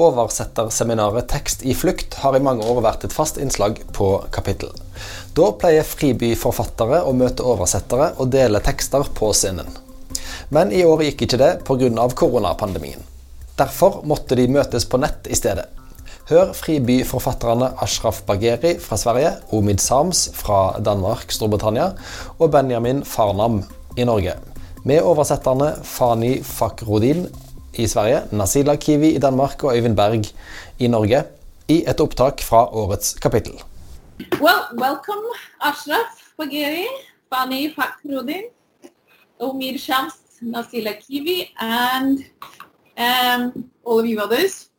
Oversetterseminaret Tekst i flukt har i mange år vært et fast innslag på kapittel. Da pleier fribyforfattere å møte oversettere og dele tekster på scenen. Men i år gikk ikke det pga. koronapandemien. Derfor måtte de møtes på nett i stedet. Hør fribyforfatterne Ashraf Bagheri fra Sverige, Omid Sams fra Danmark, Storbritannia og Benjamin Farnam i Norge. Med oversetterne Fani Fakrudin i Sverige, Nasila Kiwi i Danmark og Øyvind Berg i Norge i et opptak fra årets kapittel. Well, welcome Ashraf Bagheri, Fani Fakhrudin, Omir Shams, Nasila Kiwi, and um, all of you others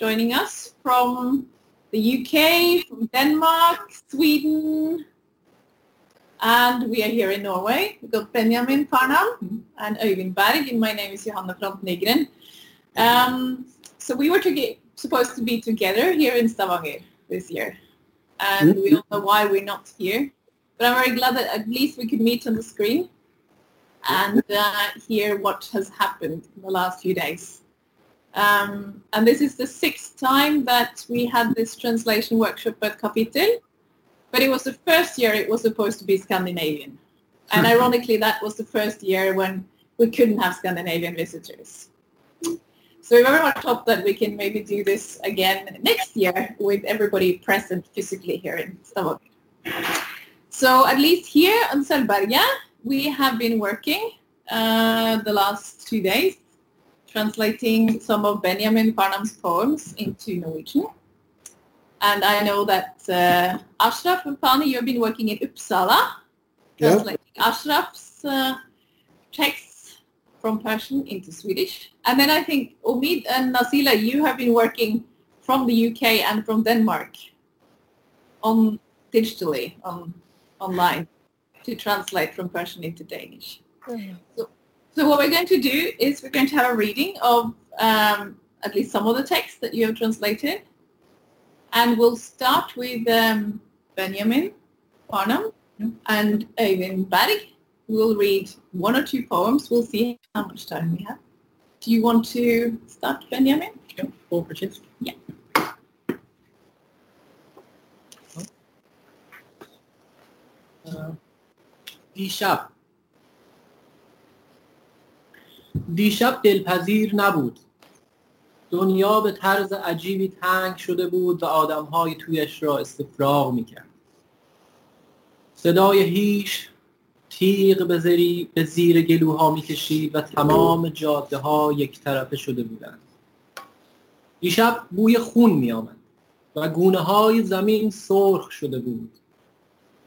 joining us from the UK, from Denmark, Sweden, and we are here in Norway. We've got Benjamin Farnham and Øyvind Berg, and my name is Johanna Front Nygren. Um, so we were to supposed to be together here in Stavanger this year, and we don't know why we're not here. But I'm very glad that at least we could meet on the screen and uh, hear what has happened in the last few days. Um, and this is the sixth time that we had this translation workshop at Kapitel, but it was the first year it was supposed to be Scandinavian. And ironically, that was the first year when we couldn't have Scandinavian visitors. So we very much hope that we can maybe do this again next year with everybody present physically here in Stavanger. So at least here on Sölvberga, we have been working uh, the last two days translating some of Benjamin Farnham's poems into Norwegian. And I know that uh, Ashraf and Pani, you've been working in Uppsala, Yeah. translating Ashraf's uh, texts from Persian into Swedish. And then I think Omid and Nasila, you have been working from the UK and from Denmark on digitally, on online, to translate from Persian into Danish. So, so what we're going to do is we're going to have a reading of um, at least some of the texts that you have translated. And we'll start with um, Benjamin Farnham and Øyvind Berg. We'll read one or two poems. We'll see how much time we have. Do you want to start, Benjamin? Yeah. دیشب دیشب دلپذیر نبود دنیا به طرز عجیبی تنگ شده بود و آدمهای تویش را استفراغ می‌کرد. صدای هیش تیغ به, زری به زیر گلوها می‌کشید و تمام جاده ها یک طرفه شده بودند. دیشب بوی خون میآمد و گونه های زمین سرخ شده بود.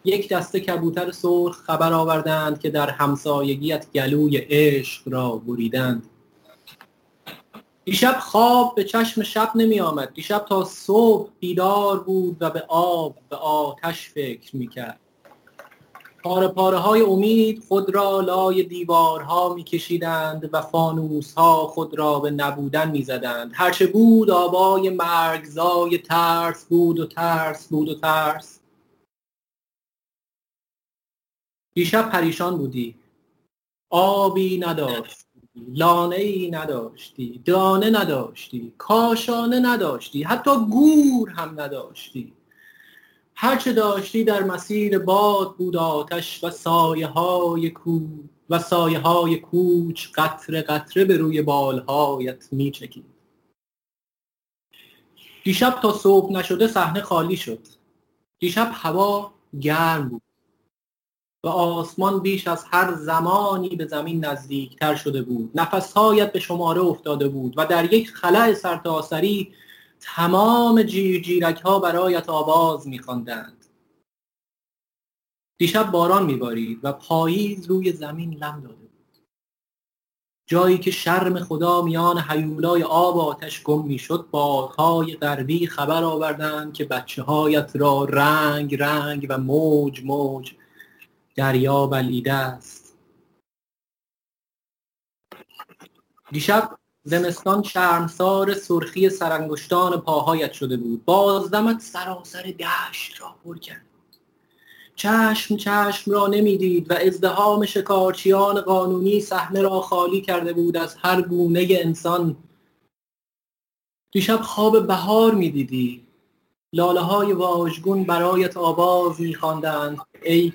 یک دسته کبوتر سرخ خبر آوردند که در همسایگیت گلوی عشق را بریدند. دیشب خواب به چشم شب نمی آمد. دیشب تا صبح بیدار بود و به آب به آتش فکر می کرد. پاره پاره های امید خود را لای دیوارها می کشیدند و فانوس ها خود را به نبودن می زدند. هرچه بود آبای مرگزای ترس بود و ترس بود و ترس. دیشب پریشان بودی. آبی نداشتی لانه ای نداشتی دانه نداشتی کاشانه نداشتی حتی گور هم نداشتی. هرچه داشتی در مسیر باد بود آتش و سایه های کو و سایه های کوچ قطره قطره به روی بالهایت میچکید. دیشب تا صبح نشده صحنه خالی شد. دیشب هوا گرم بود. و آسمان بیش از هر زمانی به زمین نزدیکتر شده بود. نفسهایت به شماره افتاده بود و در یک خلع سرتاسری تمام جیر جیرک ها برایت آواز میخواندند. دیشب باران میبارید و پاییز روی زمین لم داده بود. جایی که شرم خدا میان حیولای آب و آتش گم می‌شد بادهای غربی خبر آوردند که بچه هایت را رنگ رنگ و موج موج دریا بلیده است. دیشب زمستان شرمسار سرخی سرانگشتان پاهایت شده بود. بازدمت سراسر دشت را پر کرد. چشم چشم را نمی‌دید و ازدهام شکارچیان قانونی صحنه را خالی کرده بود از هر گونه انسان. دیشب خواب بهار می‌دیدی. لاله های واژگون برایت آواز میخواندند. ای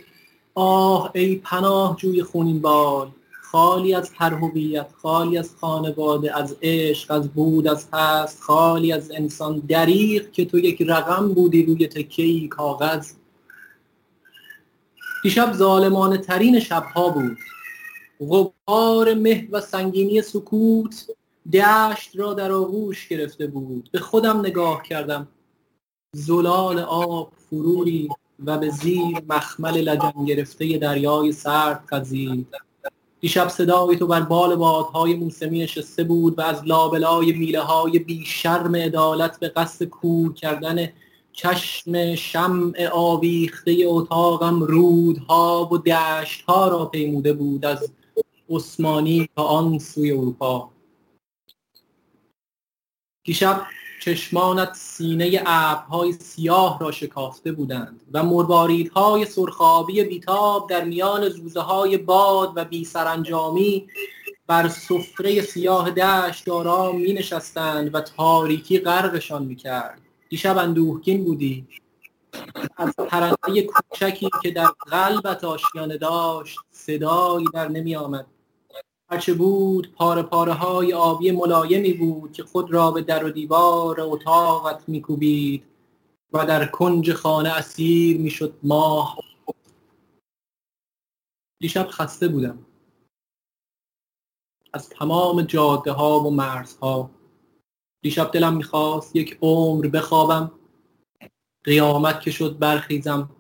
آه ای پناه جوی خونین بال خالی از هر هویت خالی از خانواده از عشق از بود از هست خالی از انسان. دریق که تو یک رقم بودی روی تکه کاغذ. دیشب ظالمانه ترین شبها بود. غبار مه و سنگینی سکوت دشت را در آغوش گرفته بود. به خودم نگاه کردم. زلال آب فروری و به زیر مخمل لجن گرفته دریای سرد خزید. دیشب صدای تو بر بال بادهای موسمی نشسته بود و از لابلای میله های بی شرم عدالت به قصد کور کردن چشم شمع آویخته اتاقم رودها و دشتها را پیموده بود از عثمانی تا آن سوی اروپا. دیشب چشمانت سینه ابرهای سیاه را شکافته بودند و مرواریدهای سرخابی بیتاب در میان زوزه های باد و بی سرانجامی بر سفره سیاه دشت آرام می نشستند و تاریکی غرقشان می کرد دیشب اندوهگین بودی. از پرنده کوچکی که در قلبت آشیانه داشت صدایی در نمی آمد هرچه بود پاره پاره های آبی ملایمی بود که خود را به در و دیوار اتاقت میکوبید و در کنج خانه اسیر می‌شد ماه. دیشب خسته بودم. از تمام جاده ها و مرزها. دیشب دلم می‌خواست یک عمر بخوابم. قیامت که شد برخیزم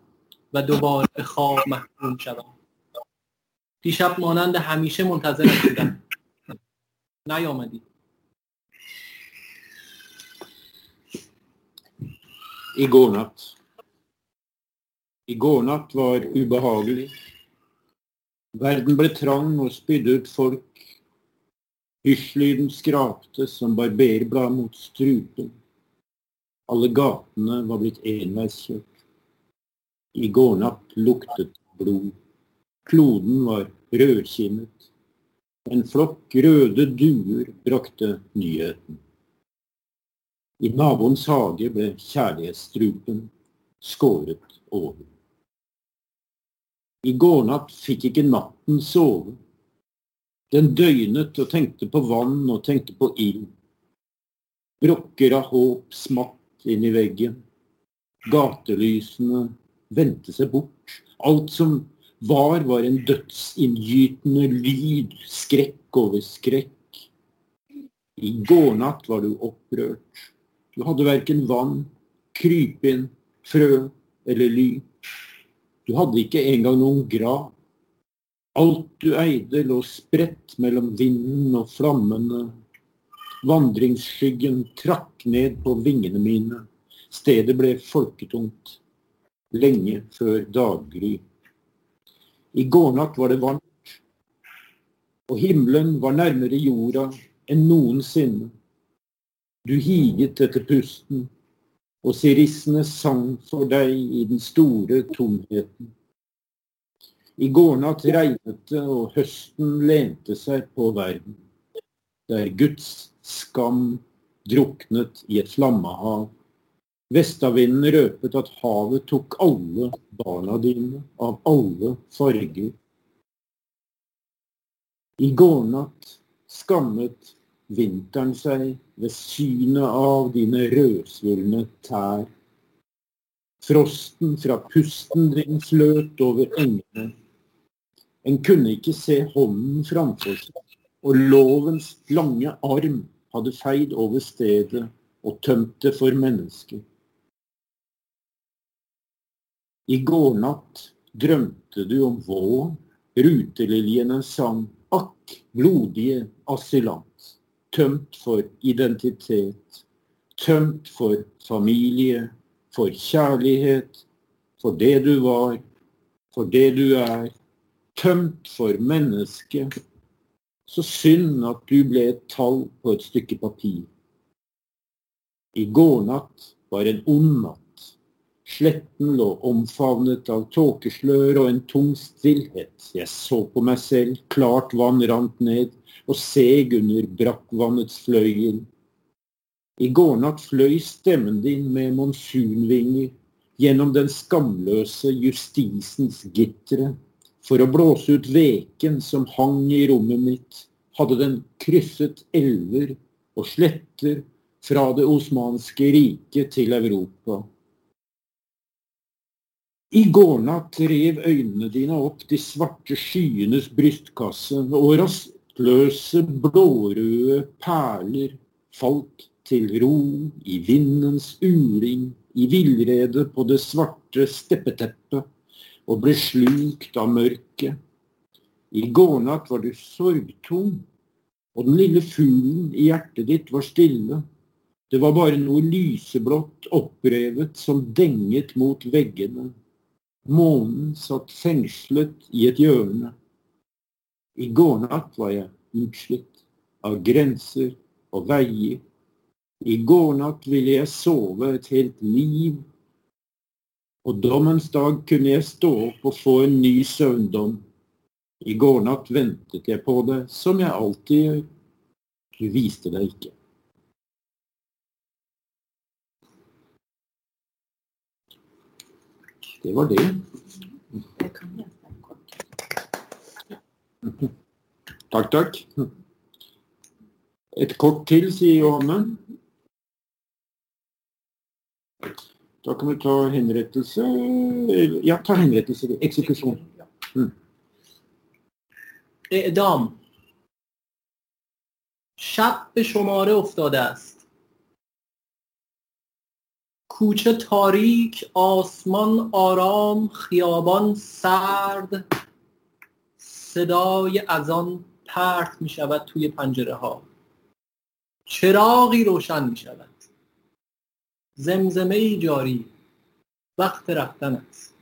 و دوباره به خواب محکوم شدم دیشب مانند همیشه منتظر بودم نیامدی Igår natt. Igår natt var ubehagelig. Verden ble trang og spydde ut folk. Hysjlyden skrapte som barberblad mot strupen. Alle gatene var blitt enveiskjørt. I går natt luktet blod. Kloden var rødkimmet. En flokk røde duer brakte nyheten. I naboens hage ble kjærlighetsstrupen skåret over. I går natt fikk ikke natten sove. Den døgnet og tenkte på vann og tenkte på ild. Brokker av håp smatt inn i veggen. Gatelysene vendte seg bort. Alt som var var en dödsingytande lyd, skräck över skräck I går natt var du upprörd Du hade varken vann, krypin, frö eller ly. Du hade inte en gång någon grav. Allt du ägde låg sprätt mellan vinden och flammorna Vandringsskyggen track ned på vingarna mina Stedet blev folketomt. länge för daggry. I går natt var det varmt, och himlen var närmare jorden än någonsin. Du higet efter pusten, och sirissene sang för dig i den stora tomheten. I går natt regnade det, hösten høsten lente sig på världen. Där Guds skam druknet i ett flammahav. Västavinden röpet att havet tog alla barna dine av alle farger. I går natt skammet vinteren seg ved synet av dine rødsvulne tær. Frosten fra pusten din fløt over engene. En kunne ikke se hånden framfor seg, og lovens lange arm hadde feid over stedet og tømt det for mennesker. I går natt drömte du om våren, ruteliljene sang Ack, blodige asylant, tømt for identitet, tømt for familie, for kjærlighet, for det du var, for det du er, tømt for människa. Så synd at du ble et tall på et stykke papir. I går natt var en ond natt. Sletten lå omfavnet av tåkeslør og en tung stillhet. Jeg så på meg selv, klart vann rant ned, og seg under brakkvannets fløyel. I går natt fløy stemmen din med monsunvinger gjennom den skamløse justisens gitre. For å blåse ut veken som hang i rommet mitt, hadde den krysset elver og sletter fra det osmanske riket til Europa. I går natt rev øynene dine opp de svarte skyenes brystkasse, og rastløse blårøde perler falt til ro i vindens uling, i villrede på det svarte steppeteppet, og ble slukt av mørket. I går natt var du sorgtung, og den lille fuglen i hjertet ditt var stille. Det var bare noe lyseblått opprevet som denget mot veggene. Månen satt fängslet i ett hjörne. I går natt var jag utslitt av gränser och vägar. i går natt ville jag sova ett helt liv. Och domens dag kunde jag stå upp och få en ny sömndom. I går natt väntade jag på det, som jag alltid gör. Du visste det inte. Det var det. Takk, takk. Et kort til, sier Johanne. Da kan vi ta henrettelse Ja, ta henrettelse. Eksekusjon. Mm. اعدام شب به شماره افتاده است کوچه تاریک آسمان آرام خیابان سرد. صدای اذان پرت می شود توی پنجره ها چراغی روشن می شود زمزمه ای جاری. وقت رفتن است.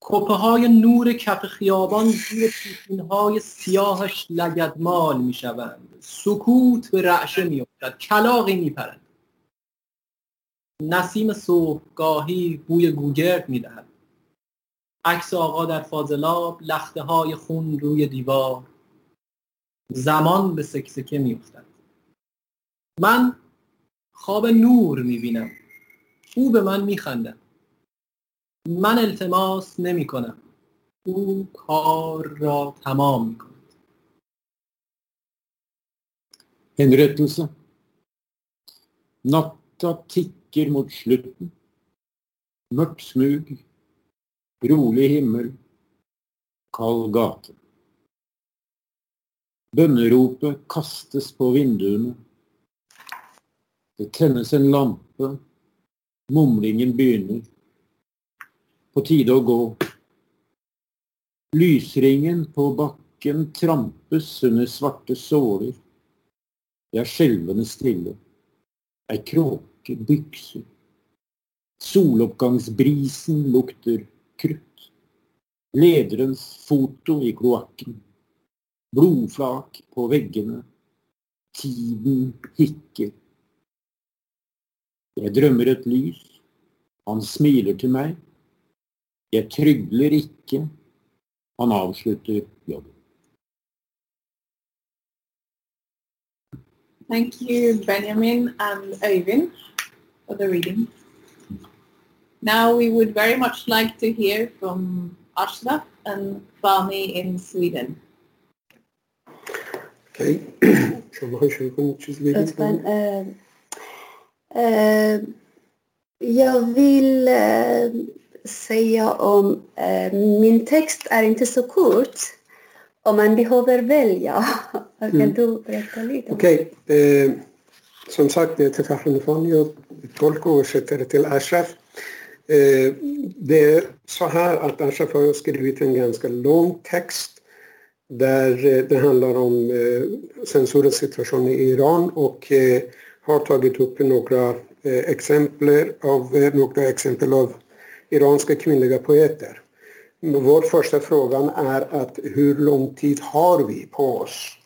کپه های نور کف خیابان زیر پیشین های سیاهش لگدمال می شوند سکوت به رعشه می افتد کلاقی می پرد نسیم صبحگاهی بوی گوگرد می دهد عکس آقا در فاضلاب لخته های خون روی دیوار. زمان به سکسکه می افتد من خواب نور می‌بینم. او به من میخندد. من التماس نمی کنم او کار را تمام می کند Henrettelse. Natta tikker mot slutten. Mörkt smug. Rolig himmel. Kald gate. Bønneropet kastes på vinduene. Det tennes en lampe. Mumlingen begynner. På tide å gå. Lysringen på bakken trampes under svarte såler. Det er skjelvende stille. Ei kråke byxor. Soloppgangsbrisen lukter krutt. Lederens foto i kloaken. Blodflak på väggarna. Tiden hikker. Jag drömmer ett lys. Han smiler till mig. Jag trygler icke. Han avslutar jobbet. Thank you, Benjamin and Øyvind, for the reading. Now we would very much like to hear from Ashraf and Fami in Sweden. Okay. Låtban, uh, you jag vill uh, säga om um, min text är inte så kort om man behöver välja. kan du berätta lite? Okej. Okay. Som sagt, jag heter Fahran Fani och tolk och översättare till Ashraf. Eh, det är så här att Ashraf har skrivit en ganska lång text där eh, det handlar om eh, censurens situation i Iran och eh, har tagit upp några exempel av, några exempel av iranska kvinnliga poeter. Vår första fråga är att hur lång tid har vi på oss?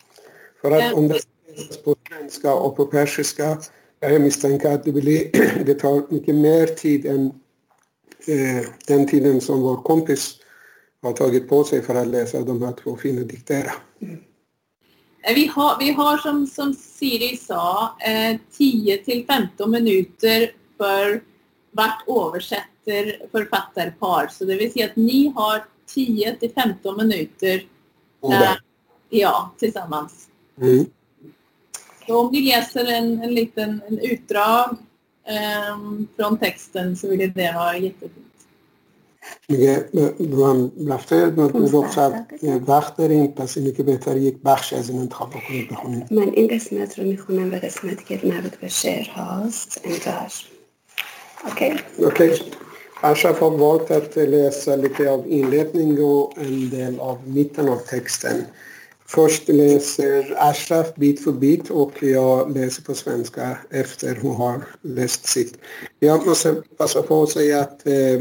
För att om det skrivs på svenska och på persiska, jag misstänker att det, blir, det tar mycket mer tid än eh, den tiden som vår kompis har tagit på sig för att läsa de här två fina dikterna. Eh, Vi har, vi har som, som Siri sa, eh, 10 till 15 minuter för vart översätter författarpar. Så det vill säga att ni har 10 till 15 minuter eh, ja, tillsammans. Mm. Så om ni läser en, en liten en utdrag ehm, från texten så vill det vara jättefint. میگه رو هم رفته رو رخصت وقت داریم پس اینه که بهتره یک بخش از این انتخاب بکنید بخونید من این قسمت رو میخونم و قسمتی که مربوط به شعر هاست انتهاش okej Okej. Ashraf har valt att läsa lite av inledning och en del av mitten av texten. Först läser Ashraf bit för bit och jag läser på svenska efter hon har läst sitt. Jag måste passa på att säga att eh,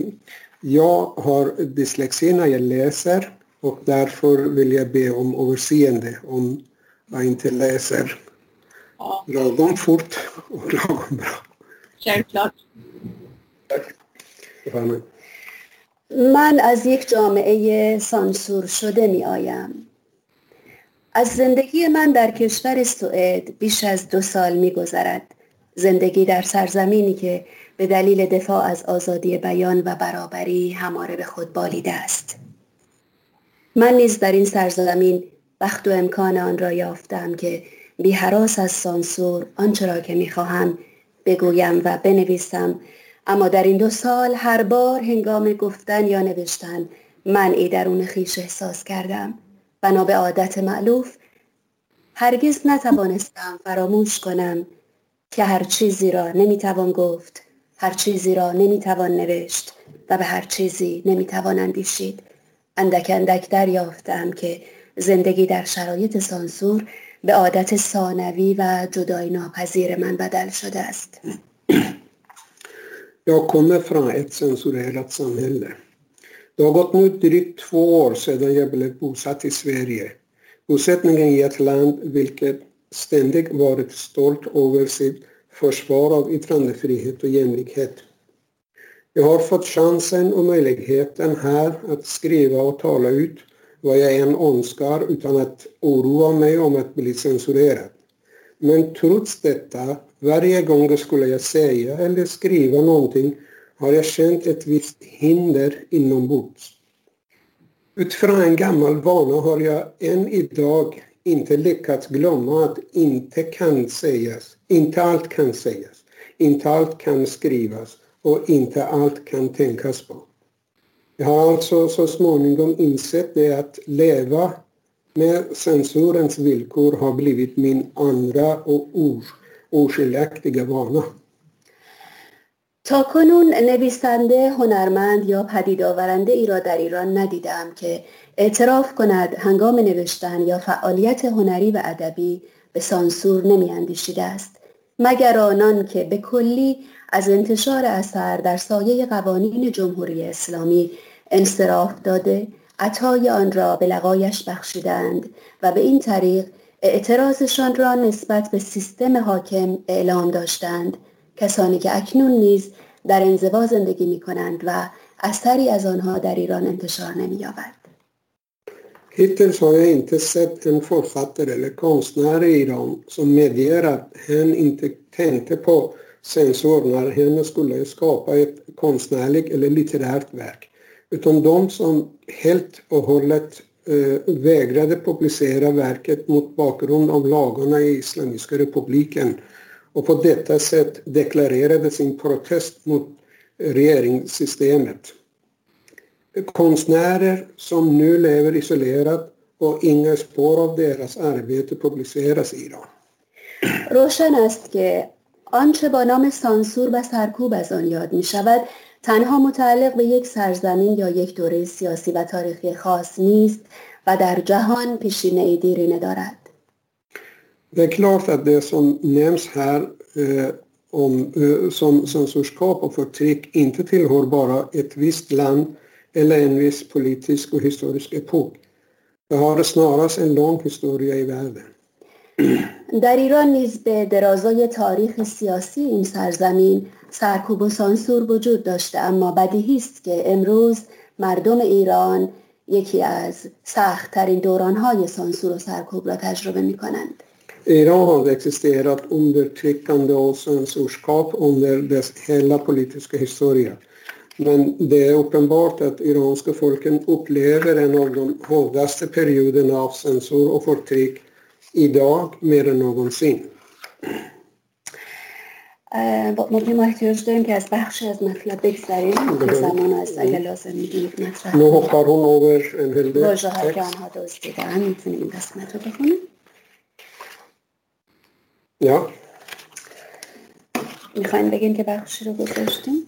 jag har dyslexi när jag läser och därför vill jag be om överseende om jag inte läser Ja, lagom fort och lagom bra. självklart. بفرمایید. من از یک جامعه سانسور شده می آیم. از زندگی من در کشور سوئد بیش از دو سال می گذرد. زندگی در سرزمینی که به دلیل دفاع از آزادی بیان و برابری هماره به خود بالیده است. من نیز در این سرزمین وقت و امکان آن را یافتم که بی حراس از سانسور آنچه را که می‌خواهم بگویم و بنویسم اما در این دو سال هر بار هنگام گفتن یا نوشتن منعی درون خیش احساس کردم بنا به عادت معلوف هرگز نتوانستم فراموش کنم که هر چیزی را نمی‌توان گفت هر چیزی را نمی‌توان نوشت و به هر چیزی نمی‌توان اندیشید اندک اندک دریافتم که زندگی در شرایط سانسور به عادت ثانوی و جدای ناپذیر من بدل شده است Jag kommer från ett censurerat samhälle. Det har gått nu drygt två år sedan jag blev bosatt i Sverige. Bosättningen i ett land vilket ständigt varit stolt över sitt försvar av yttrandefrihet och jämlikhet. Jag har fått chansen och möjligheten här att skriva och tala ut vad jag än önskar utan att oroa mig om att bli censurerad. Men trots detta, varje gång skulle jag säga eller skriva någonting har jag känt ett visst hinder inombords. Utifrån en gammal vana har jag än idag inte lyckats glömma att inte kan sägas, inte allt kan sägas, inte allt kan skrivas och inte allt kan tänkas på. Jag har alltså så småningom insett det att leva med censurens villkor har blivit min andra och oskiljaktiga vana. تا کنون نویسنده هنرمند یا پدید آورنده ای را در ایران ندیدم که اعتراف کند هنگام نوشتن یا فعالیت هنری و ادبی به سانسور نمی اندیشیده است. مگر آنان که به کلی از انتشار اثر در سایه قوانین جمهوری اسلامی انصراف داده عطای آن را به لقایش بخشیدند و به این طریق اعتراضشان را نسبت به سیستم حاکم اعلام داشتند. کسانی که اکنون نیز در انزوا زندگی می کنند و اثری از آنها در ایران انتشار نمی یابد. Hittills har jag inte sett en författare eller konstnär i Iran som medger att hen inte tänkte på censur när hen skulle skapa ett konstnärligt eller litterärt verk. Utan de som helt och hållet eh, vägrade publicera verket mot bakgrund av lagarna i Islamiska republiken och på detta sätt deklarerade sin protest mot regeringssystemet. Konstnärer som nu lever isolerat och inga spår av deras arbete publiceras i. روشن است که آنچه با نام سانسور و سرکوب از آن یاد می شود تنها متعلق به یک سرزمین یا یک دوره سیاسی و تاریخی خاص نیست و در جهان پیشینه ای دیرینه. Det är klart att det som nämns här eh, om, eh, som censurskap och förtryck inte tillhör bara ett visst land eller en viss politisk och historisk epok. Det har snarast en lång historia i världen. در ایران نیز به درازای تاریخ سیاسی این سرزمین سرکوب و سانسور وجود داشته اما بدیهی است که امروز مردم ایران یکی از سختترین دورانهای سانسور و سرکوب را تجربه می کنند. Iran har existerat undertryckande och censorskap under dess hela politiska historia. Men det är uppenbart att iranska folken upplever en av de hårdaste perioderna av censur och förtryck idag mer än någonsin. ممکن ما احتیاج داریم که از بخشی از مطلب بگذریم که زمان از اگر لازم میدونید مطرح Nu hoppar hon över en hel del واژه ها که text. آنها دزدیدن میتونیم این قسمت رو بخونیم Ja, می‌خواین بگین که بخشی رو گذاشتیم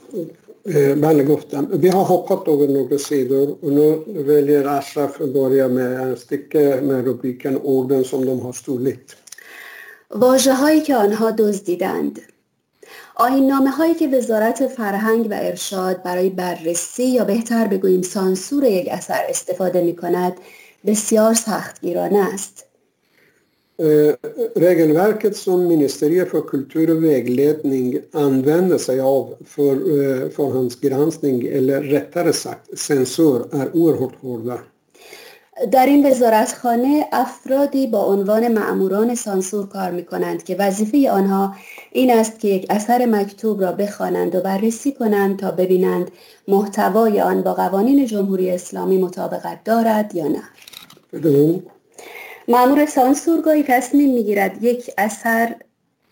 väldigt gott. Vi har hoppat över några sidor och nu väljer Ashraf att börja med en stycke med rubriken Orden som de har stulit. واژه هایی که آنها دزدیدند آین نامه هایی که وزارت فرهنگ و ارشاد برای بررسی یا بهتر بگوییم سانسور یک اثر استفاده می کند بسیار سختگیرانه است. Eh, regelverket som Ministeriet för kultur och vägledning använder sig av för eh, förhandsgranskning, eller rättare sagt censur, är oerhört hårda. در این وزارتخانه افرادی با عنوان معموران سانسور کار می کنند که وظیفه آنها این است که یک اثر مکتوب را بخوانند و بررسی کنند تا ببینند محتوای آن با قوانین جمهوری اسلامی مطابقت دارد یا نه. Pardon. مامور سانسور گاهی تصمیم می‌گیرد یک اثر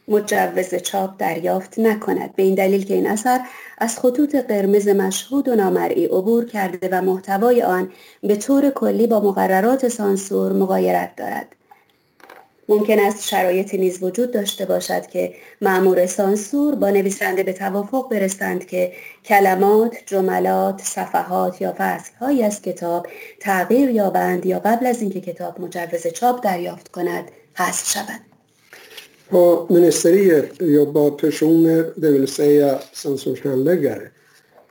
مجوز چاپ دریافت نکند به این دلیل که این اثر از خطوط قرمز مشهود و نامرئی عبور کرده و محتوای آن به طور کلی با مقررات سانسور مغایرت دارد ممکن است شرایطی نیز وجود داشته باشد که مأمور سانسور با نویسنده به توافق برسند که کلمات، جملات، صفحات یا فصلهایی از کتاب تغییر یابند یا قبل از اینکه کتاب مجوز چاپ دریافت کند حذف شوند. På ministeriet jobbar personer, det vill säga censurshandläggare,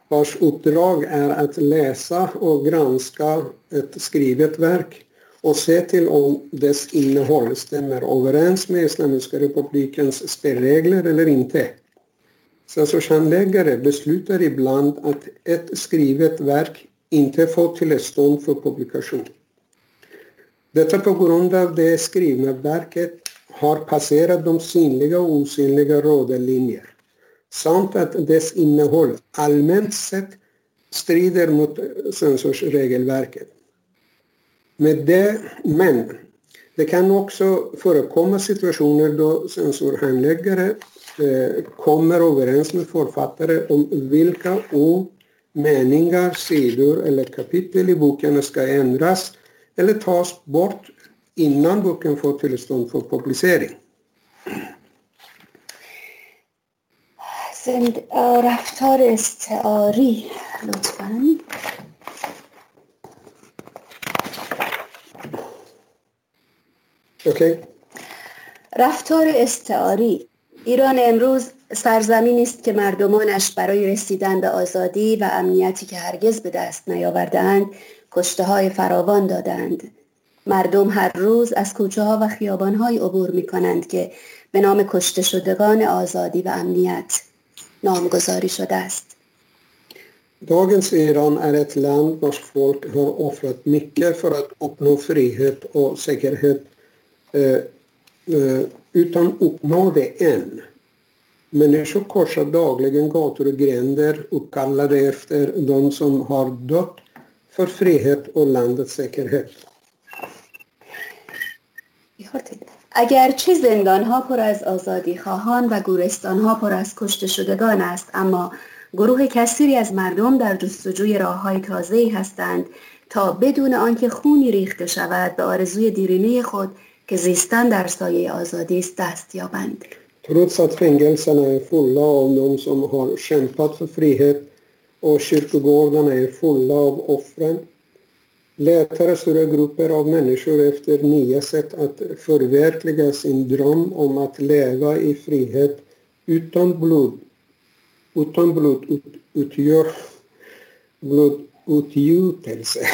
vars uppdrag är att läsa och granska ett skrivet verk och se till om dess innehåll stämmer överens med Islamiska republikens spelregler eller inte. Censorshandläggare beslutar ibland att ett skrivet verk inte får tillstånd för publikation. Detta på grund av det skrivna verket har passerat de synliga och osynliga rådelinjer samt att dess innehåll allmänt sett strider mot censorsregelverket. Med det, men det kan också förekomma situationer då censurhandläggare eh, kommer överens med författare om vilka ord, meningar, sidor eller kapitel i boken ska ändras eller tas bort innan boken får tillstånd för publicering. Sänd äh, Raftar äh, Ri, låtsparen. Okej? رفتار استعاری. ایران امروز سرزمینی است که مردمانش برای رسیدن به آزادی و امنیتی که هرگز به دست نیاوردهاند کشته های فراوان دادند. مردم هر روز از کوچه ها و خیابان های عبور می کنند که به نام کشته شدگان آزادی و امنیت نامگذاری شده است. Dagens Iran är ett land vars folk har offrat mycket för att uppnå frihet och säkerhet. Utan uppnå det än. Människor korsar dagligen gator och gränder uppkallade efter de som har dött för frihet och landets säkerhet. اگرچه زندان ها پر از آزادی خواهان و گورستان ها پر از کشته شدگان است اما گروه کثیری از مردم در جستجوی راه های تازه‌ای هستند تا بدون آنکه خونی ریخته شود به آرزوی دیرینه خود که زیستن در سایه آزادی است دست یابند. Trots att fängelserna är fulla av de som har kämpat för frihet och kyrkogårdarna är fulla av offren letar stora grupper av människor efter nya sätt att förverkliga sin dröm om att leva i frihet utan blod, utan blodutgör, blodutgjutelse.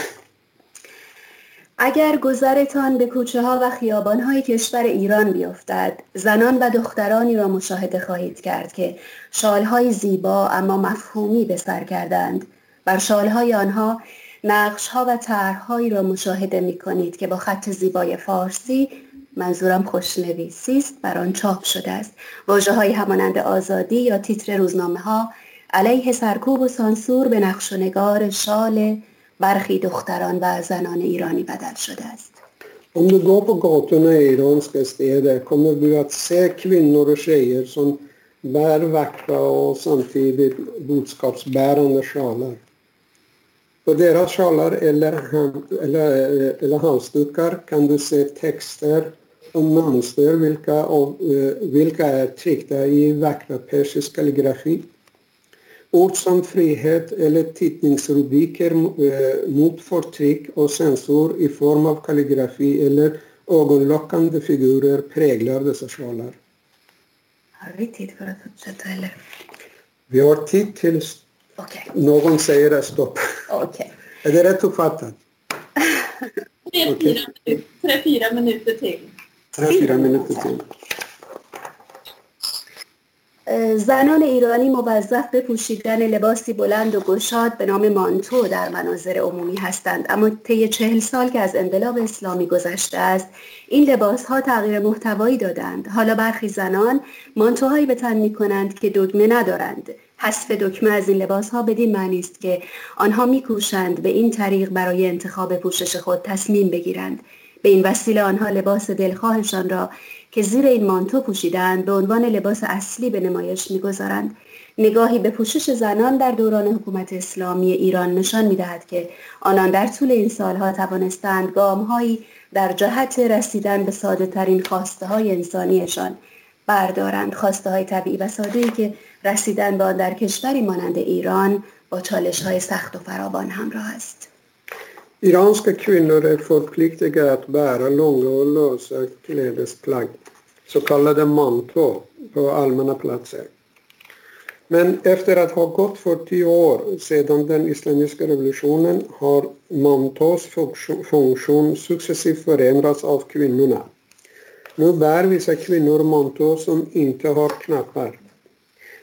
اگر گذرتان به کوچه ها و خیابان های کشور ایران بیفتد زنان و دخترانی را مشاهده خواهید کرد که شال های زیبا اما مفهومی به سر کردند. بر شال های آنها نقش ها و طرحهایی را مشاهده می کنید که با خط زیبای فارسی منظورم خوشنویسی است بر آن چاپ شده است. واژه های همانند آزادی یا تیتر روزنامه ها علیه سرکوب و سانسور به نقش و نگار شال برخی دختران و زنان ایرانی بدل شده است Om du går på gatorna i iranska städer kommer du att se kvinnor och tjejer som bär vackra och samtidigt budskapsbärande sjalar. På deras sjalar eller, hand, eller, eller halsdukar kan du se texter och mönster vilka, av, vilka är tryckta i vackra persisk kalligrafi. Ord som frihet eller tidningsrubriker mot förtryck och censur i form av kalligrafi eller ögonlockande figurer präglar dessa sjalar. Har vi tid för att fortsätta eller? Vi har tid tills Okej. någon säger stopp. Okej. Är det rätt uppfattat? Fyra, tre, fyra minuter till. Tre, fyra minuter till. زنان ایرانی موظف به پوشیدن لباسی بلند و گشاد به نام مانتو در مناظر عمومی هستند. اما طی چهل سال که از انقلاب اسلامی گذشته است این لباس ها تغییر محتوایی دادند. حالا برخی زنان مانتوهایی به تن می کنند که دکمه ندارند. حذف دکمه از این لباس ها بدین معنی است که آنها میکوشند به این طریق برای انتخاب پوشش خود تصمیم بگیرند. به این وسیله آنها لباس دلخواهشان را که زیر این مانتو پوشیدند به عنوان لباس اصلی به نمایش می‌گذارند. نگاهی به پوشش زنان در دوران حکومت اسلامی ایران نشان می‌دهد که آنان در طول این سالها توانستند گامهایی در جهت رسیدن به ساده ترین خواسته های انسانیشان بردارند. خواسته های طبیعی و ساده که رسیدن به آن در کشوری مانند ایران با چالش های سخت و فراوان همراه است. Iranska kvinnor är förpliktiga att bära långa och lösa klädesplagg, så kallade manto, på allmänna platser. Men efter att ha gått 40 år sedan den islamiska revolutionen har mantos funktion- funktion successivt förändrats av kvinnorna. Nu bär vissa kvinnor manto som inte har knappar.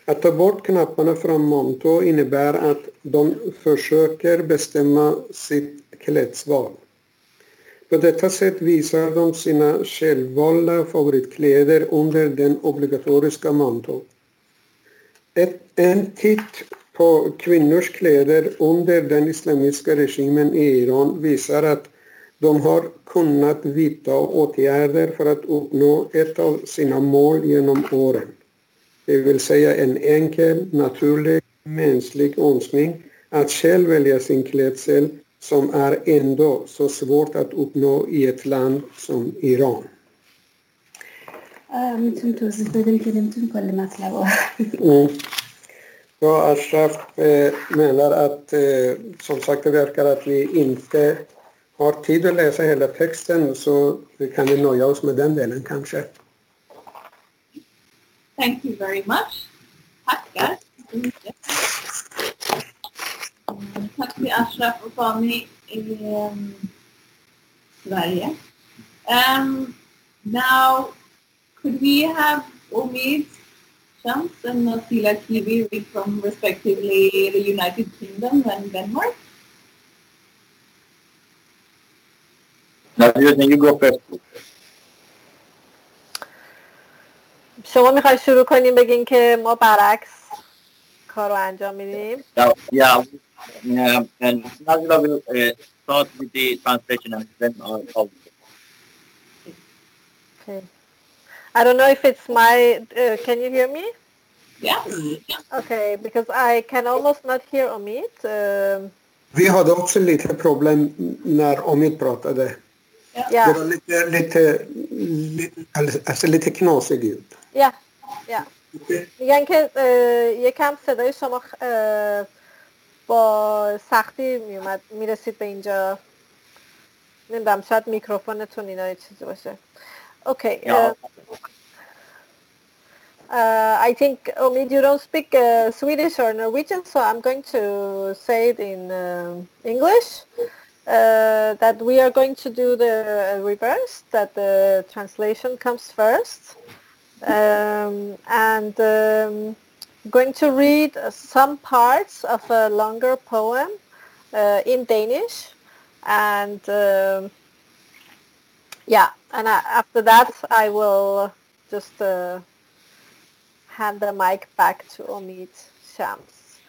Att ta bort knapparna från manto innebär att de försöker bestämma sitt klädesval. På detta sätt visar de sina självvalda favoritkläder under den obligatoriska manteln. Ett, en titt på kvinnors kläder under den islamiska regimen i Iran visar att de har kunnat vidta åtgärder för att uppnå ett av sina mål genom åren. Det vill säga en enkel, naturlig, mänsklig önskning att själv välja sin klädsel som är ändå så svårt att uppnå i ett land som Iran. میتونی توضیح بدیم که نمیتونی کل مطلب رو Mm. Ja, Ashraf eh, menar att eh, som sagt det verkar att vi inte har tid att läsa hela texten så kan vi nöja oss med den delen kanske. Thank you very much. Tackar så mycket. Mm, Tack till Ashraf och Fami i um, Sverige. Um, now, could we have Omid Shams and Nasila Kiwi read from respectively the United Kingdom and Denmark? Nadia, you go first. شما میخوای شروع کنیم بگین که ما برعکس کار رو انجام میدیم Yeah, yeah. Yeah, and Nazila will uh, start with the translation and then I'll, I'll. Okay. I don't know if it's my. Uh, can you hear me? Yeah. Okay, because I can almost not hear Omid. Um, we had also a little problem when Omid pratade. Yeah. yeah. Det var lite, lite, lite, alltså lite knasig ljud. Ja, yeah. Yeah. Okay. Jag kan, uh, jag kan säga det som uh, با سختی میومد میرسید به اینجا نمیدونم شاید میکروفونتون اینا یه چیزی باشه اوکی Yeah. Uh, I think, Omid, you don't speak uh, Swedish or Norwegian, so I'm going to say it in um English. Uh, that we are going to do the reverse, that the translation comes first. Um, and um, I'm going to read uh, some parts of a longer poem uh, in Danish, and um yeah, and I, after that I will just uh, hand the mic back to Omid Shams.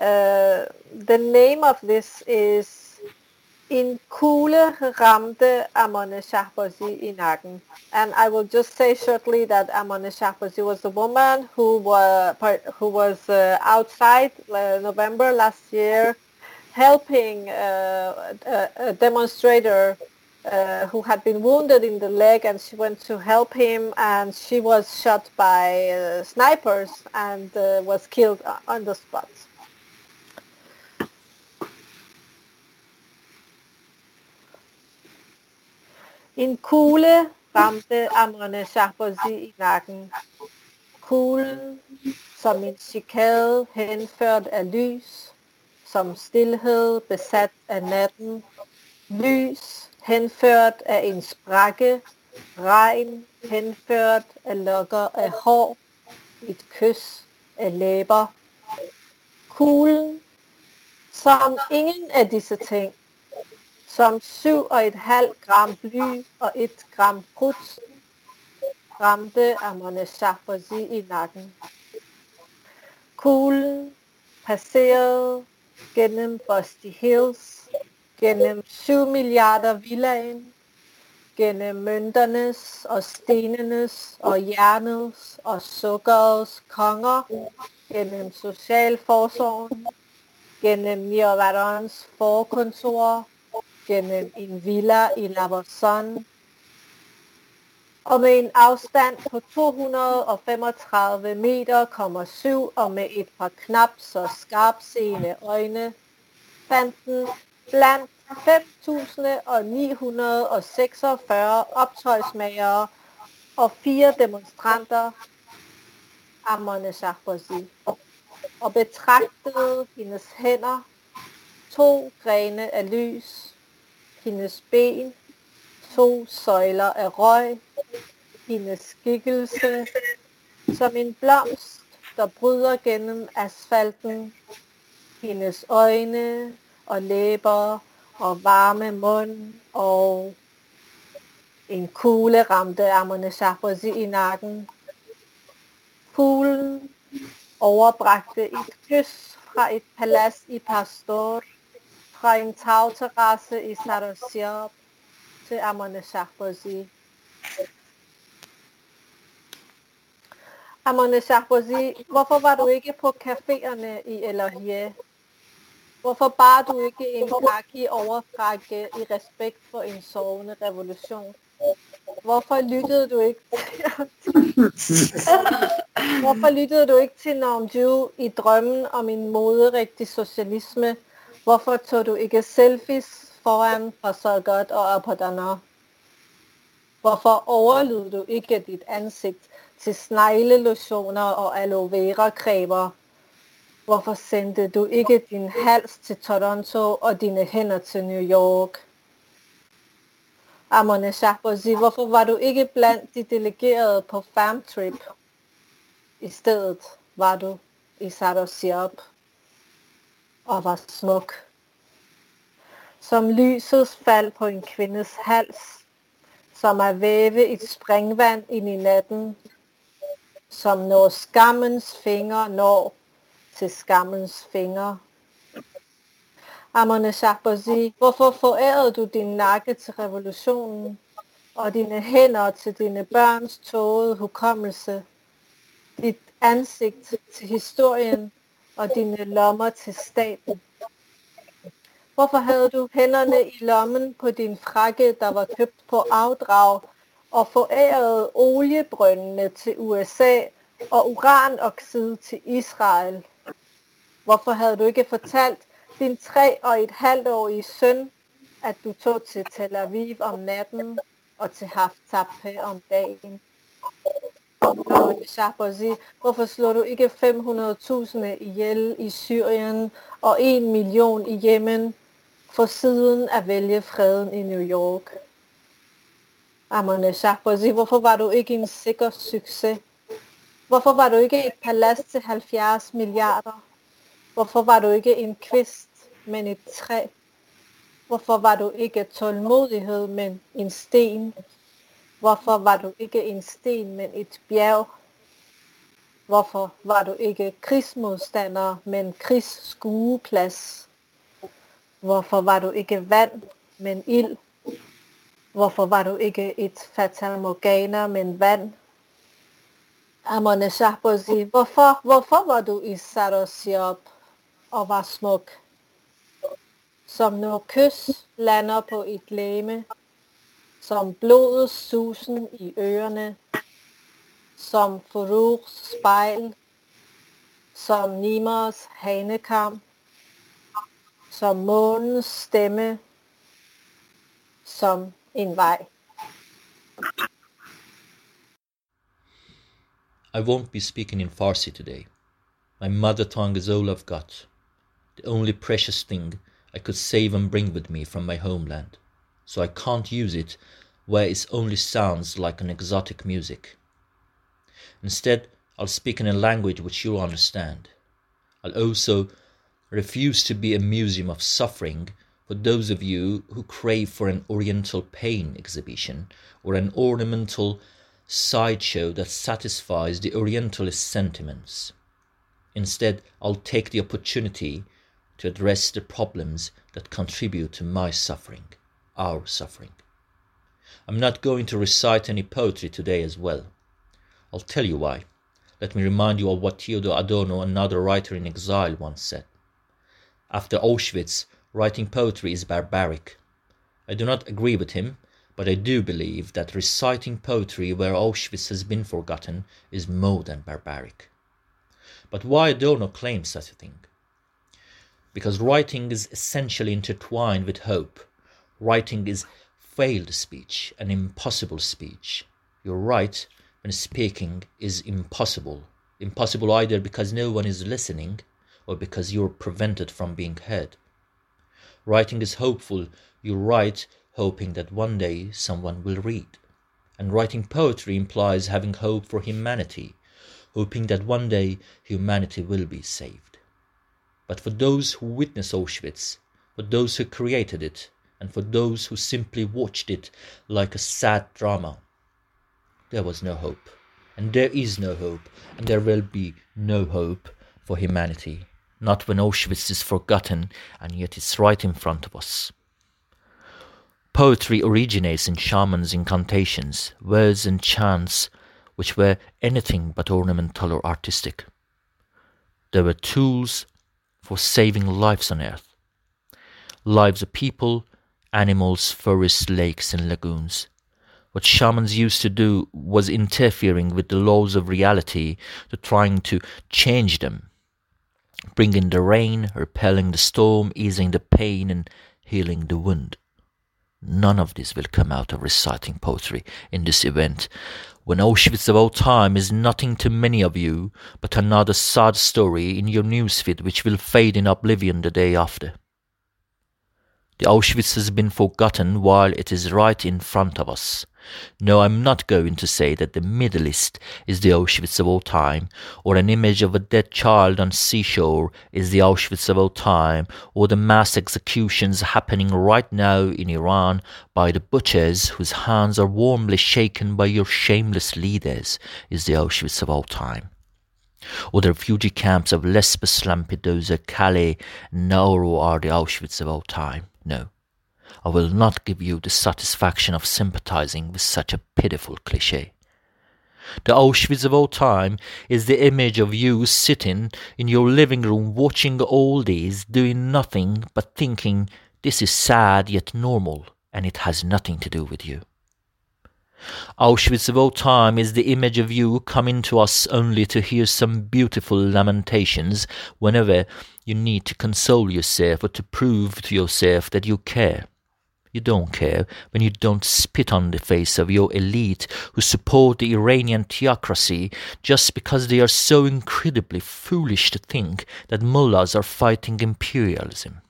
Uh, the name of this is En kugle ramte Amone Shahbazi i nakken. And I will just say shortly that Amone Shahbazi was the woman who was, who was uh, outside uh, November last year helping uh, a, a, demonstrator uh, who had been wounded in the leg and she went to help him and she was shot by uh, snipers and uh, was killed on the spot. En kugle ramte Amrene Shahbazi i nacken. Kuglen som en chikade hänförd av lys, som stillhed besatt av natten, lys hänförd av en sprække, regn hänförd av lockar av hår, ett kyss av läppar. Kulen, som ingen av dessa ting som 7,5 gram bly og 1 gram krudt ramte Amone Shahbazi i nakken. Kuglen passerede gennem Busty Hills, gennem 7 milliarder villaen, gennem mønternes og stenenes og jernets og sukkerets konger, gennem socialforsorgen, gennem Nirvarans forkontorer, gennem en villa i Lavazon og med en afstand på 235 meter, kommer syv og med et par knap så skarpseende øjne, fandt den blandt 5.946 optøjsmagere og fire demonstranter Amone Sarkozy. og betragtede hendes hænder, to grene af e lys, hendes ben, to søjler af røg, hendes skikkelse, som en blomst, der bryder gennem asfalten, hendes øjne og læber og varme mund og en kugle ramte Amone Shahbazi i nakken. Kuglen overbragte et kys fra et palads i Pastor fra en tagterrasse i Sarosiab til Amane Shahbazi. Amane Shahbazi, hvorfor var du ikke på caféerne i Elahie? Hvorfor bar du ikke en kaki overfrakke i respekt for en sovende revolution? Hvorfor lyttede du ikke Hvorfor lyttede du ikke til Namju i drømmen om en moderigtig socialisme, Hvorfor tog du ikke selfies foran godt og Apadana? Hvorfor overlod du ikke dit ansigt til sneglelotioner og aloe vera cremer? Hvorfor sendte du ikke din hals til Toronto og dine hænder til New York? Amone Shahbazi, hvorfor var du ikke blandt de delegerede på farmtrip? Istället I stedet var du i Sarosiop og var smuk. Som lysets fald på en kvindes hals, som er væve i springvand ind i natten, som når skammens finger når til skammens finger. Amane Shahbazi, hvorfor forærede du din nakke til revolutionen og dine hænder til dine børns tågede hukommelse, dit ansigt til historien og dine øh, lommer til staten. Hvorfor havde du hænderne i lommen på din frakke, der var købt på afdrag, og forærede oliebrøndene til USA og uranoxid til Israel? Hvorfor havde du ikke fortalt din tre og et halvt årige søn, at du tog til Tel Aviv om natten og til Haftape om dagen? Shabazi, hvorfor slår du ikke 500.000 ihjel i Syrien og 1 million i Yemen for siden at vælge freden i New York? Amane Shabazi, hvorfor var du ikke en sikker succes? Hvorfor var du ikke et palads til 70 milliarder? Hvorfor var du ikke en kvist, men et træ? Hvorfor var du ikke tålmodighed, men en sten? Varför var du ikke en sten, men et bjerg? Hvorfor var du ikke krigsmodstander, men krigsskueplads? Hvorfor var du ikke vand, men ild? Hvorfor var du ikke et fatamorgana, men vand? Amane Shahbozi, hvorfor, hvorfor var du i Sarosiop og var smuk? Som når kys lander på et læme, som blodets susen i ørerne, som Furugs spejl, som Nimers hanekam, som månens stemme, som en vej. I won't be speaking in Farsi today. My mother tongue is all I've got, the only precious thing I could save and bring with me from my homeland, so I can't use it where it only sounds like an exotic music. Instead, I'll speak in a language which you'll understand. I'll also refuse to be a museum of suffering for those of you who crave for an oriental pain exhibition or an ornamental sideshow that satisfies the Orientalist sentiments. Instead, I'll take the opportunity to address the problems that contribute to my suffering, our suffering. I'm not going to recite any poetry today as well. I'll tell you why. Let me remind you of what Theodor Adorno, another writer in exile, once said. After Auschwitz, writing poetry is barbaric. I do not agree with him, but I do believe that reciting poetry where Auschwitz has been forgotten is more than barbaric. But why Adorno claims such a thing? Because writing is essentially intertwined with hope. Writing is failed speech, an impossible speech. Your right when speaking is impossible. Impossible either because no one is listening or because you're prevented from being heard. Writing is hopeful. You write hoping that one day someone will read. And writing poetry implies having hope for humanity, hoping that one day humanity will be saved. But for those who witnessed Auschwitz, for those who created it, and for those who simply watched it like a sad drama, there was no hope. And there is no hope, and there will be no hope for humanity, not when Auschwitz is forgotten, and yet it's right in front of us. Poetry originates in shamans' incantations, words and chants which were anything but ornamental or artistic. They were tools for saving lives on earth. Lives of people, animals, forests, lakes, and lagoons. What shamans used to do was interfering with the laws of reality to trying to change them, bringing the rain, repelling the storm, easing the pain, and healing the wound. None of this will come out of reciting poetry in this event, when Auschwitz of all time is nothing to many of you but another sad story in your newsfeed which will fade in oblivion the day after. The Auschwitz has been forgotten while it is right in front of us. No, I'm not going to say that the Middle East is the Auschwitz of all time, or an image of a dead child on seashore is the Auschwitz of all time, or the mass executions happening right now in Iran by the butchers whose hands are warmly shaken by your shameless leaders is the Auschwitz of all time. Or the refugee camps of Lesbos, Lampedusa, Calais, Nauru are the Auschwitz of all time. No. I will not give you the satisfaction of sympathizing with such a pitiful cliche. The Auschwitz of all time is the image of you sitting in your living room watching all this, doing nothing but thinking this is sad yet normal, and it has nothing to do with you. Auschwitz of all time is the image of you coming to us only to hear some beautiful lamentations whenever you need to console yourself or to prove to yourself that you care. You don't care when you don't spit on the face of your elite who support the Iranian theocracy just because they are so incredibly foolish to think that mullahs are fighting imperialism.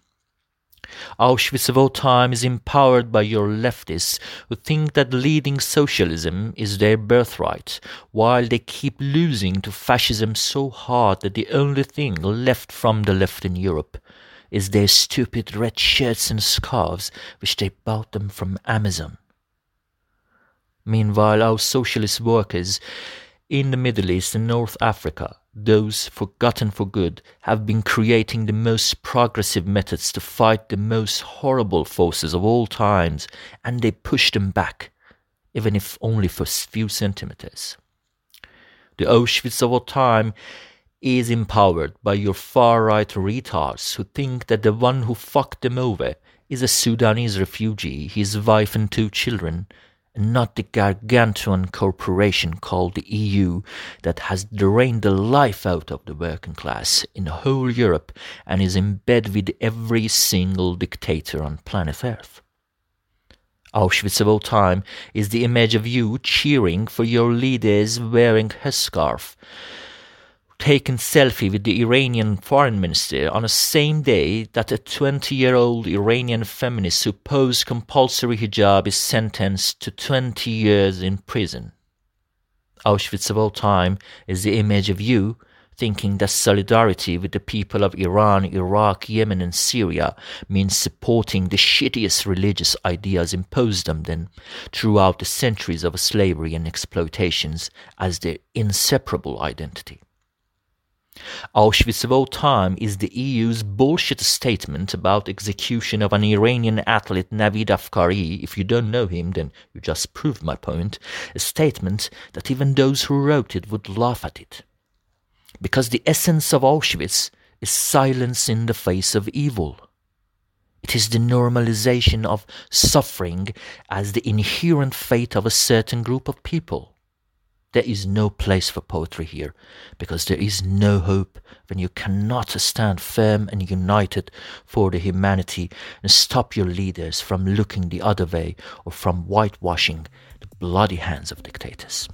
Auschwitz of all time is empowered by your leftists who think that leading socialism is their birthright, while they keep losing to fascism so hard that the only thing left from the left in Europe is their stupid red shirts and scarves which they bought them from Amazon. Meanwhile, our socialist workers in the Middle East and North Africa, those forgotten for good, have been creating the most progressive methods to fight the most horrible forces of all times, and they push them back, even if only for a few centimeters. The Auschwitz of our time is empowered by your far right retards who think that the one who fucked them over is a Sudanese refugee, his wife and two children, not the gargantuan corporation called the EU that has drained the life out of the working class in whole Europe and is in bed with every single dictator on planet Earth. Auschwitz of all time is the image of you cheering for your leaders wearing a scarf, taken selfie with the Iranian foreign minister on the same day that a 20-year-old Iranian feminist who posed compulsory hijab is sentenced to 20 years in prison. Auschwitz of all time is the image of you thinking that solidarity with the people of Iran, Iraq, Yemen, and Syria means supporting the shittiest religious ideas imposed on them throughout the centuries of slavery and exploitations as their inseparable identity. Auschwitz of all time is the EU's bullshit statement about execution of an Iranian athlete Navid Afkari. If you don't know him, then you just proved my point. A statement that even those who wrote it would laugh at it. Because the essence of Auschwitz is silence in the face of evil. It is the normalization of suffering as the inherent fate of a certain group of people. There is no place for poetry here, because there is no hope when you cannot stand firm and united for the humanity and stop your leaders from looking the other way or from whitewashing the bloody hands of dictators.